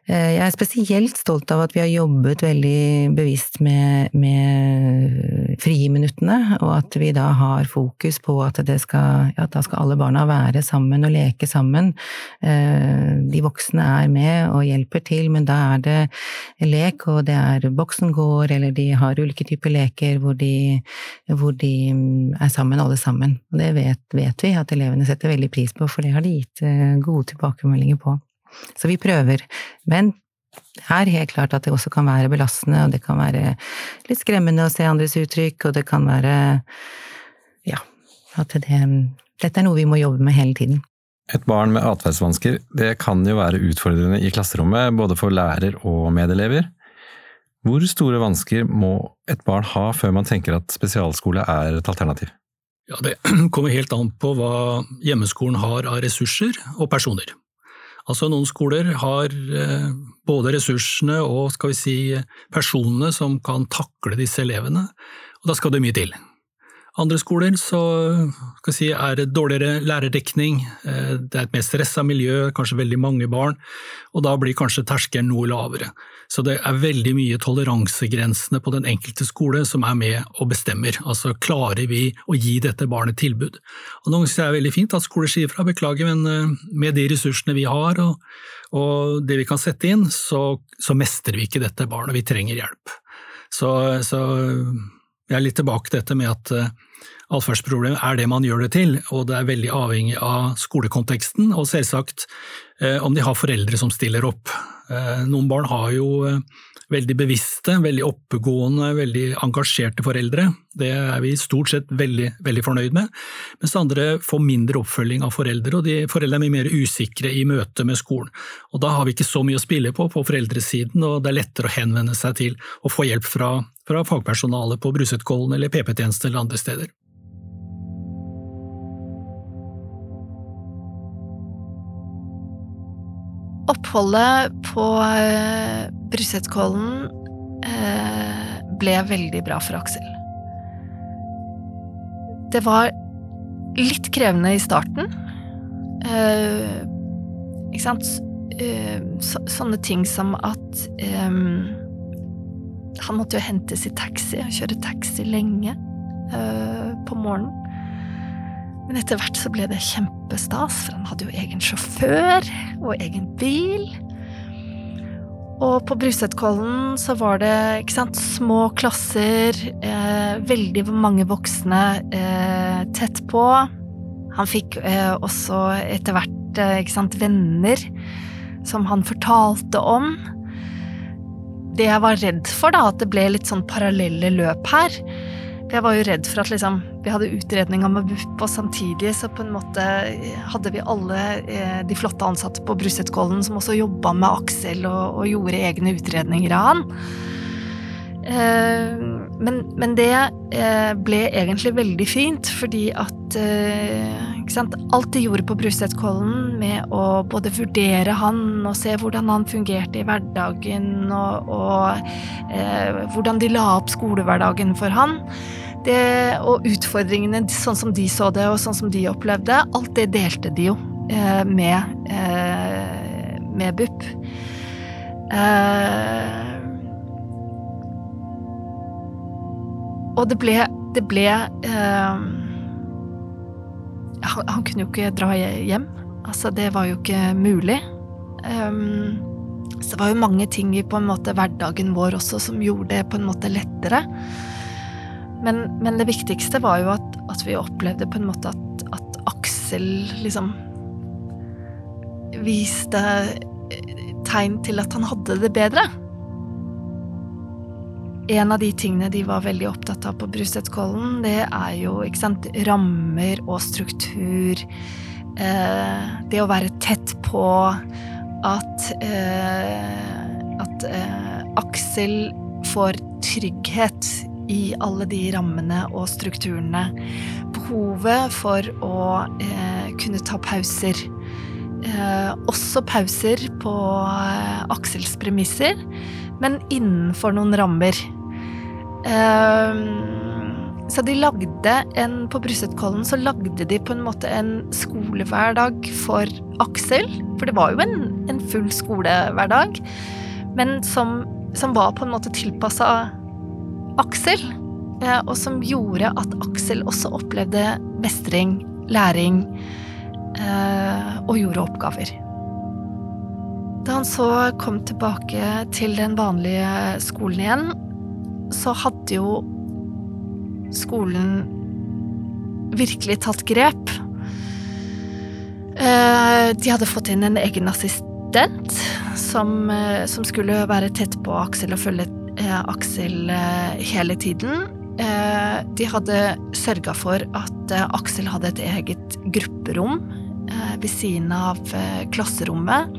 Eh, jeg er spesielt stolt av at vi har jobbet veldig bevisst med, med friminuttene, og at vi da har fokus på at, skal, ja, da skal alle barna være sammen og leke sammen. Eh, de voksne er med og hjelper til, men da er det lek, og det er boksen går, eller de har ulike typer leker hvor de, hvor de mm, er sammen, alle sammen. Og det vet, vet vi at elevene setter veldig pris på, for det har de gitt eh, gode tilbakemeldinger på. Så vi prøver. Men det er helt klart at det også kan være belastende, og det kan være litt skremmende å se andres uttrykk, og det kan være ja, at det, dette er noe vi må jobbe med hele tiden. Et barn med atferdsvansker det kan jo være utfordrende i klasserommet, både for lærer og medelever. Hvor store vansker må et barn ha før man tenker at spesialskole er et alternativ? Ja, Det *clears throat* kommer helt an på hva hjemmeskolen har av ressurser og personer. Altså Noen skoler har eh, både ressursene og skal vi si, personene som kan takle disse elevene, og da skal det mye til. Andre skoler så si, er det dårligere lærerdekning, eh, det er et mer stressa miljø, kanskje veldig mange barn, og da blir kanskje terskelen noe lavere. Så det er veldig mye toleransegrensene på den enkelte skole som er med og bestemmer. Altså klarer vi å gi dette barnet tilbud? Og Noen det er veldig fint at skoler sier fra, beklager, men eh, med de ressursene vi har og, og det vi kan sette inn, så, så, mestrer vi ikke dette barnet, vi trenger hjelp. Så, så jeg er litt tilbake til dette med at atferdsproblemer er det man gjør det til, og det er veldig avhengig av skolekonteksten, og selvsagt uh, om de har foreldre som stiller opp. Uh, noen barn har jo veldig bevisste, veldig oppegående, veldig engasjerte foreldre. Det er vi stort sett veldig, veldig fornøyd med. Mens andre får mindre oppfølging av foreldre, og de foreldre er mye mer usikre i møte med skolen. Og Da har vi ikke så mye å spille på på foreldresiden, og det er lettere å henvende seg til og få hjelp fra, fra fagpersonalet på Brusetkollen eller PP-tjeneste eller andre steder. Oppholdet på Brusetkollen uh, ble veldig bra for Aksel. Det var litt krevende i starten. Eh, ikke sant? Så, sånne ting som at eh, Han måtte jo hentes i taxi, kjøre taxi lenge på morgenen. Men etter hvert så ble det kjempestas, for han hadde jo egen sjåfør og egen bil. Og på Brusetkollen så var det ikke sant, små klasser, eh, veldig mange voksne eh, tett på. Han fikk eh, også etter hvert eh, ikke sant, venner som han fortalte om. Det jeg var redd for, da, at det ble litt sånn parallelle løp her. Jeg var jo redd for at liksom, vi hadde utredninga med BUP, og samtidig så på en måte hadde vi alle eh, de flotte ansatte på Brusetkollen som også jobba med Aksel og, og, gjorde egne utredninger av han. Eh, men, men, det eh, ble egentlig veldig fint, fordi at sant, Alt de gjorde på Brustedkollen med å både vurdere han og se hvordan han fungerte i hverdagen, og, og eh, hvordan de la opp skolehverdagen for han, det, og utfordringene sånn som de så det, og sånn som de opplevde, alt det delte de jo eh, med, eh, med BUP. Eh, og det ble, det ble eh, han, han, kunne jo ikke dra hjem. Altså, det var jo ikke mulig. Um, så det var jo mange ting i på en måte hverdagen vår også som gjorde det på en måte lettere. Men, men det viktigste var jo at, at, vi opplevde på en måte at, at Aksel liksom viste tegn til at han hadde det bedre. En av de tingene de var veldig opptatt av på Brustedkollen, det er jo ikke sant, rammer og struktur. Eh, det å være tett på at eh, At eh, Aksel får trygghet i alle de rammene og strukturene. Behovet for å eh, kunne ta pauser. Eh, også pauser på eh, Aksels premisser, men innenfor noen rammer. Ehm, så de lagde en På Brustedkollen så lagde de på en måte en skolehverdag for Aksel. For det var jo en, en full skolehverdag, men som, som, var på en måte tilpassa Aksel. Eh, og som gjorde at Aksel også opplevde mestring, læring, eh, og gjorde oppgaver. Da han så kom tilbake til den vanlige skolen igjen, så hadde jo skolen virkelig tatt grep. Eh, de hadde fått inn en egen assistent som, eh, som skulle være tett på Aksel og følge eh, Aksel hele tiden. De hadde sørga for at Aksel hadde et eget grupperom ved siden av klasserommet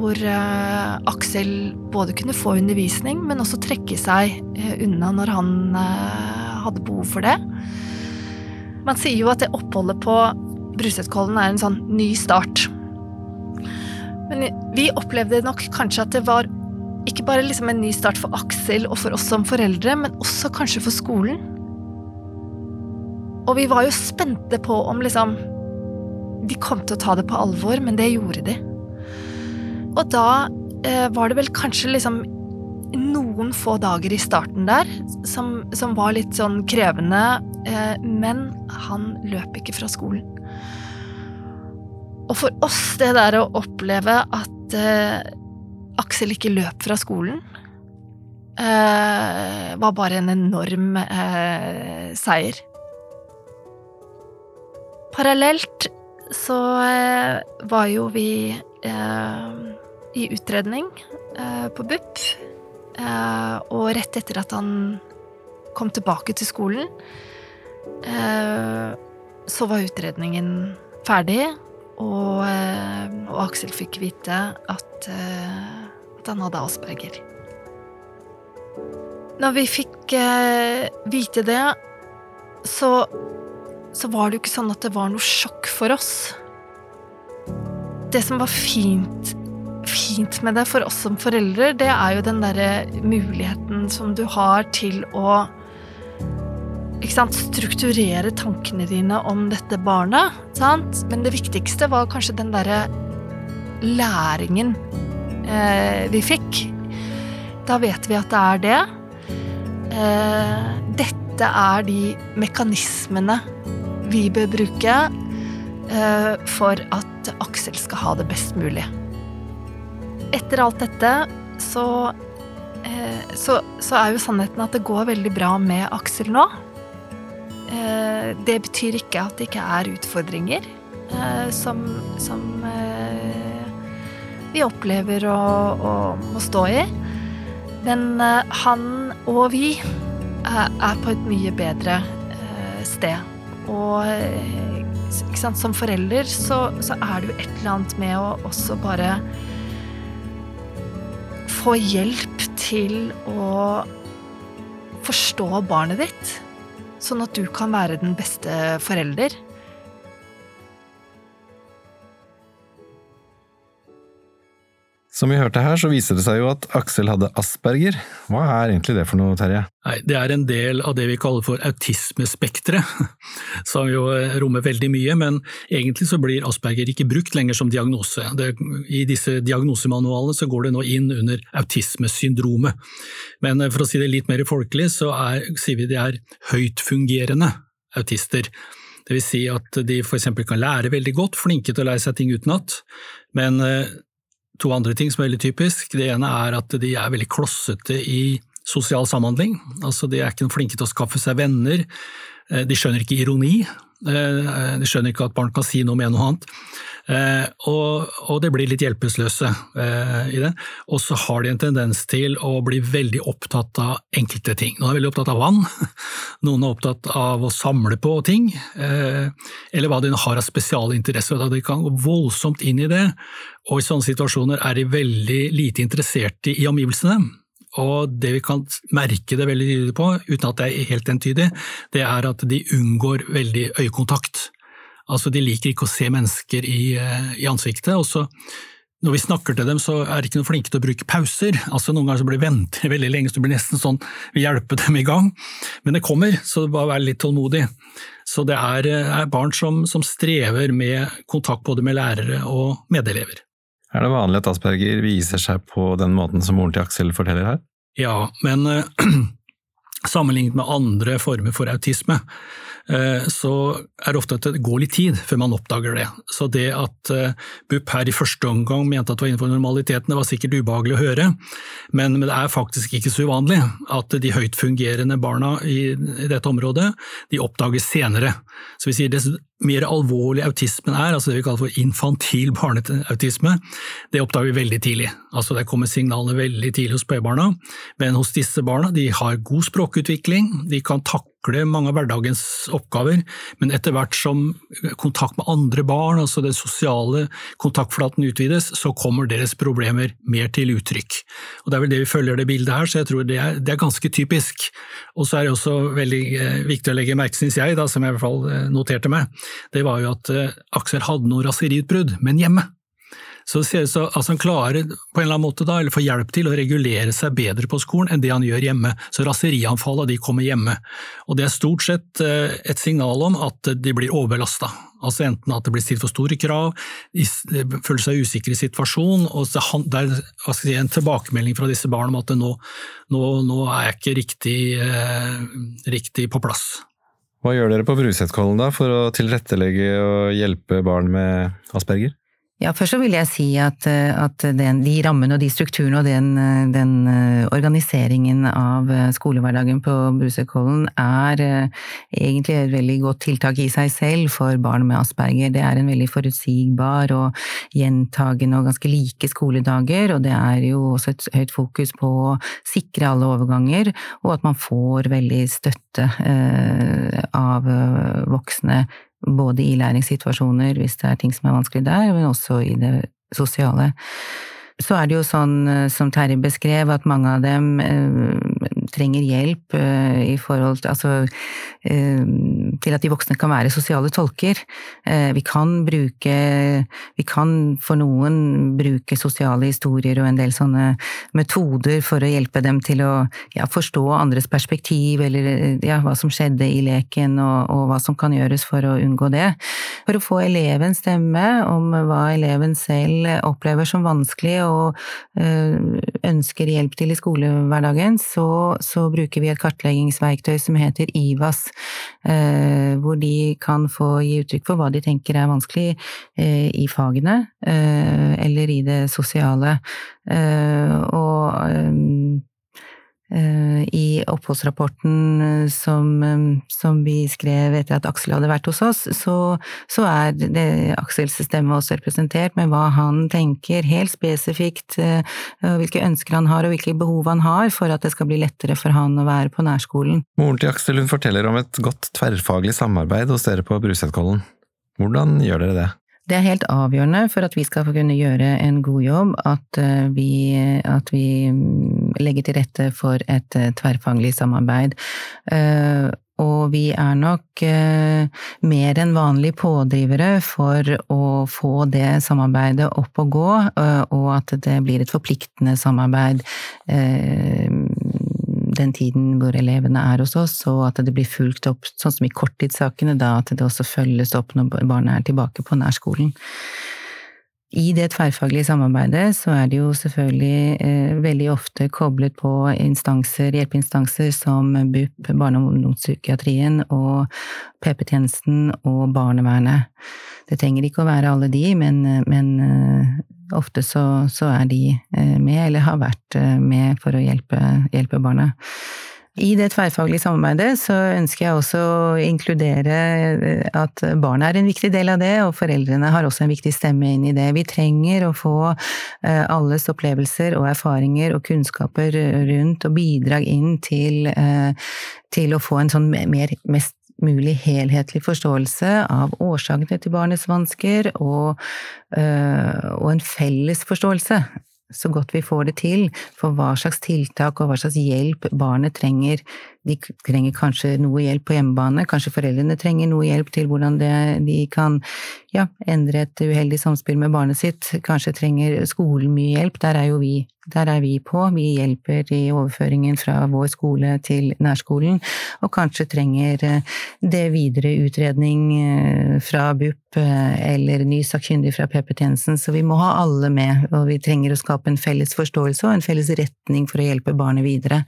hvor uh, Aksel både kunne få undervisning, men også trekke seg uh, unna når han uh, hadde behov for det. Man sier jo at det oppholdet på Brusetkollen er en sånn ny start. Men vi opplevde nok kanskje at det var ikke bare liksom en ny start for Aksel og for oss som foreldre, men også kanskje for skolen. Og vi var jo spente på om liksom De kom til å ta det på alvor, men det gjorde de. Og da eh, var det vel kanskje liksom noen få dager i starten der som, som var litt sånn krevende, eh, men han løp ikke fra skolen. Og for oss, det der å oppleve at eh, Aksel ikke løp fra skolen, eh, var bare en enorm eh, seier. Parallelt så eh, var jo vi i utredning eh, på BUP. Eh, og rett etter at han kom tilbake til skolen, eh, så var utredningen ferdig, og, og Aksel fikk vite at, at han hadde asperger. Når vi fikk vite det, så, så var det jo ikke sånn at det var noe sjokk for oss. Det som var fint fint med det for oss som foreldre, det er jo den derre muligheten som du har til å ikke sant, strukturere tankene dine om dette barnet. Sant? Men det viktigste var kanskje den derre læringen eh, vi fikk. Da vet vi at det er det. Eh, dette er de mekanismene vi bør bruke eh, for at Aksel skal ha det best mulig etter alt dette så, eh, så, så, er jo sannheten at det går veldig bra med Aksel nå. Eh, det betyr ikke at det ikke er utfordringer eh, som, som vi opplever å, å, må stå i. Men han og vi er på et mye bedre sted. Og som forelder så, så, er det jo et eller annet med å også bare få hjelp til å forstå barnet ditt, sånn at du kan være den beste forelder. Som vi hørte her, så viser det seg jo at Aksel hadde asperger. Hva er egentlig det for noe, Terje? Nei, Det er en del av det vi kaller for autismespekteret, *laughs* som jo eh, rommer veldig mye, men egentlig så blir asperger ikke brukt lenger som diagnose. Det, I disse diagnosemanualene så går det nå inn under autismesyndromet. Men eh, for å si det litt mer folkelig, så er, sier vi det er høytfungerende autister. Det vil si at de f.eks. kan lære veldig godt, flinke til å lære seg ting utenat, men eh, to andre ting som er veldig typisk. Det ene er at de er veldig klossete i sosial samhandling. Altså de er ikke flinke til å skaffe seg venner. Eh, de skjønner ikke ironi. Eh, de skjønner ikke at barn kan si noe med noe annet. Eh, og, og de blir litt hjelpeløse i det. Og så har de en tendens til å bli veldig opptatt av enkelte ting. Noen er veldig opptatt av vann, *laughs* noen er opptatt av å samle på ting, eller hva de har av spesialinteresser. De kan gå voldsomt inn i det, og i sånne situasjoner er de veldig lite interessert i omgivelsene. Og det vi kan merke det veldig tydelig på, uten at det er helt entydig, det er at de unngår veldig øyekontakt. Altså de liker ikke å se mennesker i, eh, i ansiktet. og så når vi snakker til dem, så er de ikke noe flinke til å bruke pauser. Altså Noen ganger så blir de venter *laughs* veldig lenge, så det blir nesten sånn vi hjelper dem i gang. Men det kommer, så bare vær litt tålmodig. Så det er, er barn som, som, strever med kontakt både med lærere og medelever. Er det vanlig at Asperger viser seg på den måten som moren til Aksel forteller her? Ja, men uh, *clears throat* sammenlignet med andre former for autisme, så er det ofte at det går litt tid før man oppdager det. Så det at uh, BUP her i første omgang mente at det var innenfor normaliteten, det var sikkert ubehagelig å høre, men, det er faktisk ikke så uvanlig at de høyt fungerende barna i, dette området, de oppdages senere. Så vi sier det mer alvorlig autismen er, altså det vi kaller for infantil barneautisme, det oppdager vi veldig tidlig. Altså Det kommer signalene veldig tidlig hos spedbarna, men hos disse barna de har god språkutvikling, de kan takle mange av hverdagens oppgaver, men etter hvert som kontakt med andre barn, altså den sosiale kontaktflaten utvides, så kommer deres problemer mer til uttrykk. Og Det er vel det vi følger det bildet her, så jeg tror det er, det er ganske typisk. Og så er det også veldig eh, viktig å legge merke, syns jeg, da, som jeg i hvert fall eh, noterte meg, det var jo at eh, Aksel hadde noe raseriutbrudd, men hjemme. Så, det ser ut som altså Han klarer på en eller annen måte da, eller får hjelp til å regulere seg bedre på skolen enn det han gjør hjemme. Så raserianfallene de kommer hjemme. Og Det er stort sett eh, et signal om at de blir overbelasta. Altså enten at det blir stilt for store krav, de føler seg usikre i situasjonen, og det er en tilbakemelding fra disse barna om at nå, nå, nå er jeg ikke riktig, eh, riktig på plass. Hva gjør dere på Brusetkollen da, for å tilrettelegge og hjelpe barn med asperger? Ja, først så vil jeg si at, eh, at den, de rammene og de strukturene og den, eh, den, eh, organiseringen av skolehverdagen på Brusøykollen er egentlig et veldig godt tiltak i seg selv for barn med asperger. Det er en veldig forutsigbar og gjentagende og ganske like skoledager, og det er jo også et høyt fokus på å sikre alle overganger, og at man får veldig støtte av voksne både i læringssituasjoner, hvis det er ting som er vanskelig der, men også i det sosiale. Så er det jo sånn eh, som Terje beskrev, at mange av dem eh, trenger hjelp eh, i forhold til Altså til at de voksne kan være sosiale tolker. Vi kan bruke Vi kan for noen bruke sosiale historier og en del sånne metoder for å hjelpe dem til å ja, forstå andres perspektiv, eller ja, hva som skjedde i leken, og, og hva som kan gjøres for å unngå det. For å få elevens stemme om hva eleven selv opplever som vanskelig, og ønsker hjelp til i skolehverdagen, så så bruker vi et kartleggingsverktøy som heter IVAS, eh, hvor de kan få gi uttrykk for hva de tenker er vanskelig eh, i fagene eh, eller i det sosiale. Og I oppholdsrapporten eh, som, eh, som, vi skrev etter at Aksel hadde vært hos oss, så, så er det Aksels stemme også representert med hva han tenker helt spesifikt, hvilke ønsker han har og hvilke behov han har for at det skal bli lettere for han å være på nærskolen. Moren til Aksel hun forteller om et godt tverrfaglig samarbeid hos dere på Brusetkollen. Hvordan gjør dere det? Det er helt avgjørende for at vi skal få kunne gjøre en god jobb, at eh, vi, at vi mm, legger til rette for et eh, tverrfaglig samarbeid. Eh, og vi er nok mer enn vanlig pådrivere for å få det samarbeidet opp og gå, og at det blir et forpliktende samarbeid den tiden hvor elevene er hos oss, og at det blir fulgt opp, sånn som i korttidssakene, da at det også følges opp når barna er tilbake på nærskolen. I det tverrfaglige samarbeidet så er det jo selvfølgelig eh, veldig ofte koblet på instanser, hjelpeinstanser som BUP, barne- og ungdomspsykiatrien og PP-tjenesten og barnevernet. Det trenger ikke å være alle de, men, men eh, ofte så, så, er de eh, med, eller har vært eh, med for å hjelpe, hjelpe barna. I det tverrfaglige samarbeidet så ønsker jeg også å inkludere eh, at barna er en viktig del av det, og foreldrene har også en viktig stemme inn i det. Vi trenger å få alles opplevelser og erfaringer og kunnskaper rundt og bidrag inn til, til å få en sånn mer, mest mulig helhetlig forståelse av årsakene til barnets vansker, og, og en felles forståelse så godt vi får det til, for hva slags tiltak og hva slags hjelp barnet trenger. De trenger kanskje noe hjelp på hjemmebane, kanskje foreldrene trenger noe hjelp til hvordan det, de kan ja, endre et uheldig samspill med barnet sitt, kanskje trenger skolen mye hjelp, der er jo vi, der er vi på, vi hjelper i overføringen fra vår skole til nærskolen, og kanskje trenger eh, det videre utredning eh, fra BUP eh, eller ny sakkyndig fra PP-tjenesten, så vi må ha alle med, og vi trenger å skape en felles forståelse og en felles retning for å hjelpe barnet videre,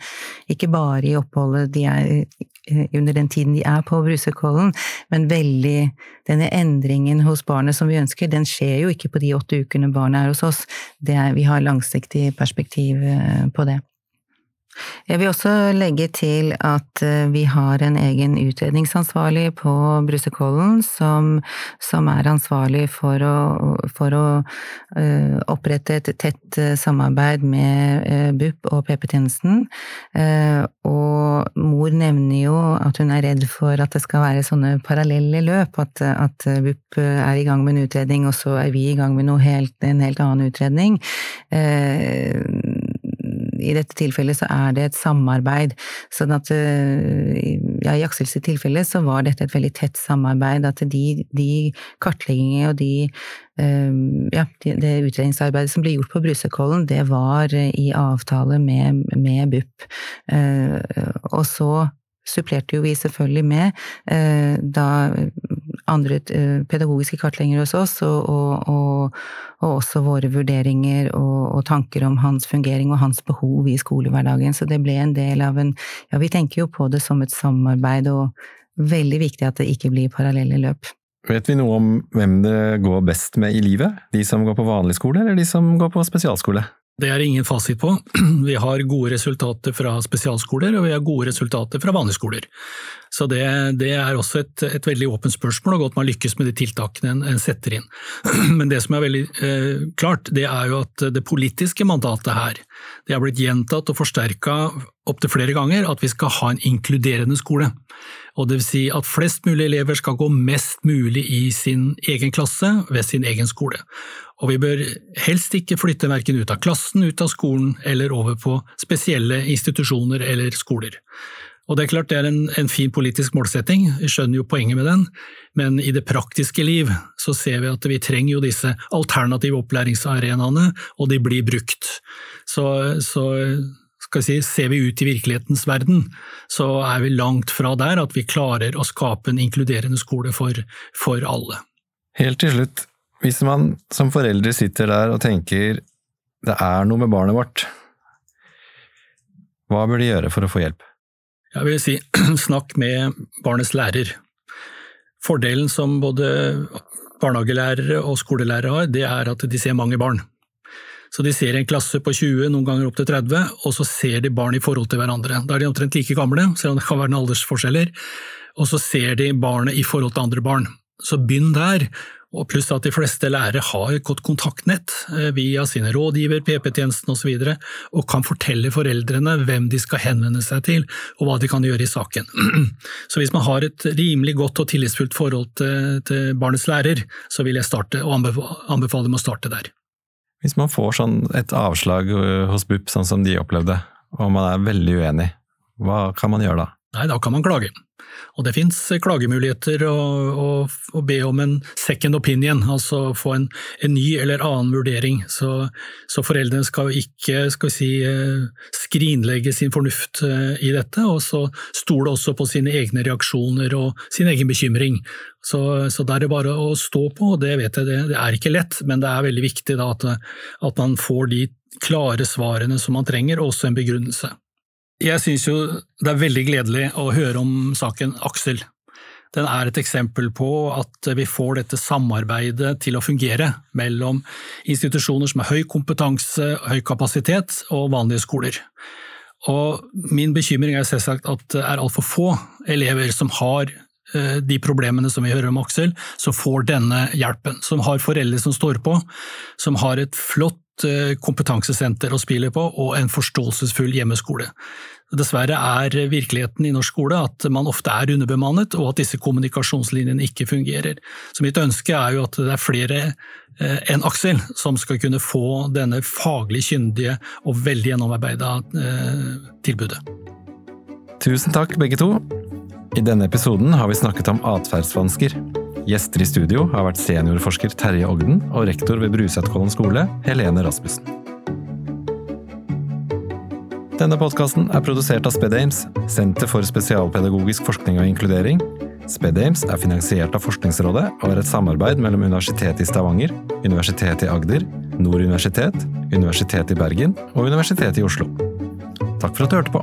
ikke bare i oppholdet de er eh, under den tiden de er på Brusekollen, men veldig Denne endringen hos barnet som vi ønsker, den skjer jo ikke på de åtte ukene barnet er hos oss. Er, vi har langsiktig perspektiv eh, på det. Jeg vil også legge til at eh, vi har en egen utredningsansvarlig på Brusekollen som, som er ansvarlig for å, for å uh, opprette et tett eh, samarbeid med BUP og PP-tjenesten. Og mor nevner jo at hun er redd for at det skal være sånne parallelle løp, at, at BUP er i gang med en utredning, og så er vi i gang med helt, en helt annen utredning. I dette tilfellet så er det et samarbeid. sånn at eh, ja, I Aksels tilfelle så var dette et veldig tett samarbeid. At de, de kartleggingene og de, eh, ja, det utredningsarbeidet som ble gjort på Brusekollen, det var i avtale med, med BUP. Eh, og så supplerte jo vi selvfølgelig med da andre eh, pedagogiske kartlegginger hos oss, og, og, og, og også våre vurderinger og, tanker om hans fungering og hans behov i skolehverdagen. Så det ble en del av en Ja, vi tenker jo på det som et samarbeid, og veldig viktig at det ikke blir parallelle løp. Vet vi noe om hvem det går best med i livet? De som går på vanlig skole, eller de som går på spesialskole? Det er ingen fasit på. *clears throat* Vi har gode resultater fra spesialskoler, og vi har gode resultater fra vanlige skoler. Så det, det er også et, et, veldig åpent spørsmål, og godt man lykkes med de tiltakene en, en setter inn. *clears throat* Men det som er veldig eh, klart, det er jo at det politiske mandatet her, det har blitt gjentatt og forsterka opptil flere ganger at vi skal ha en inkluderende skole. Og det vil si at flest mulig elever skal gå mest mulig i sin egen klasse ved sin egen skole. Og vi bør helst ikke flytte verken ut av klassen, ut av skolen eller over på spesielle institusjoner eller skoler. Og det er klart det er en, en, fin politisk målsetting, vi skjønner jo poenget med den, men i det praktiske liv så ser vi at vi trenger jo disse alternative opplæringsarenaene, og de blir brukt. Så, så si, ser vi ut i virkelighetens verden, så er vi langt fra der at vi klarer å skape en inkluderende skole for, for alle. Helt til slutt, hvis man som foreldre sitter der og tenker det er noe med barnet vårt, hva bør de gjøre for å få hjelp? Jeg vil si *clears throat* snakk med barnets lærer. Fordelen som både barnehagelærere og skolelærere har, det er at de ser mange barn. Så de ser en klasse på 20, noen ganger opp til 30, og så ser de barn i forhold til hverandre. Da er de omtrent like gamle, selv om det kan være noen aldersforskjeller, og så ser de barnet i forhold til andre barn. Så begynn der, og pluss at de fleste lærere har et godt kontaktnett eh, via sine rådgiver, PP-tjenesten osv., og, så og kan fortelle foreldrene hvem de skal henvende seg til, og hva de kan gjøre i saken. *clears throat* Så hvis man har et rimelig godt og tillitsfullt forhold til, til barnets lærer, så vil jeg starte, og anbefale dem å starte der. Hvis man får sånn et avslag eh, hos BUP, sånn som de opplevde, og man er veldig uenig, hva kan man gjøre da? Nei, da kan man klage. Og det fins klagemuligheter å be om en second opinion, altså få en, en ny eller annen vurdering. Så, så foreldrene skal ikke skal si, eh, skrinlegge sin fornuft eh, i dette, og så stole også på sine egne reaksjoner og sin egen bekymring. Så, så da er det bare å stå på, og det vet jeg, det, det er ikke lett, men det er veldig viktig da, at, at man får de klare svarene som man trenger, og også en begrunnelse. Jeg syns jo det er veldig gledelig å høre om saken Aksel. Den er et eksempel på at vi får dette samarbeidet til å fungere mellom institusjoner som har høy kompetanse, høy kapasitet og vanlige skoler. Og min bekymring er selvsagt at det er altfor få elever som har eh, de problemene som vi hører om Aksel, som får denne hjelpen. Som har foreldre som står på, som har et flott kompetansesenter å spille på, og en forståelsesfull hjemmeskole. Dessverre er virkeligheten i norsk skole at man ofte er underbemannet, og at disse kommunikasjonslinjene ikke fungerer. Så mitt ønske er jo at det er flere eh, enn Aksel som skal kunne få denne faglig kyndige og veldig gjennomarbeida eh, tilbudet. Tusen takk, begge to. I denne episoden har vi snakket om atferdsvansker. Gjester i studio har vært seniorforsker Terje Ogden og rektor ved Brusetkollen skole, Helene Rasmussen. Denne podkasten er produsert av SpedAmes, Senter for spesialpedagogisk forskning og inkludering. SpedAmes er finansiert av Forskningsrådet og er et samarbeid mellom Universitetet i Stavanger, Universitetet i Agder, Nord universitet, Universitetet i Bergen og Universitetet i Oslo. Takk for at du hørte på.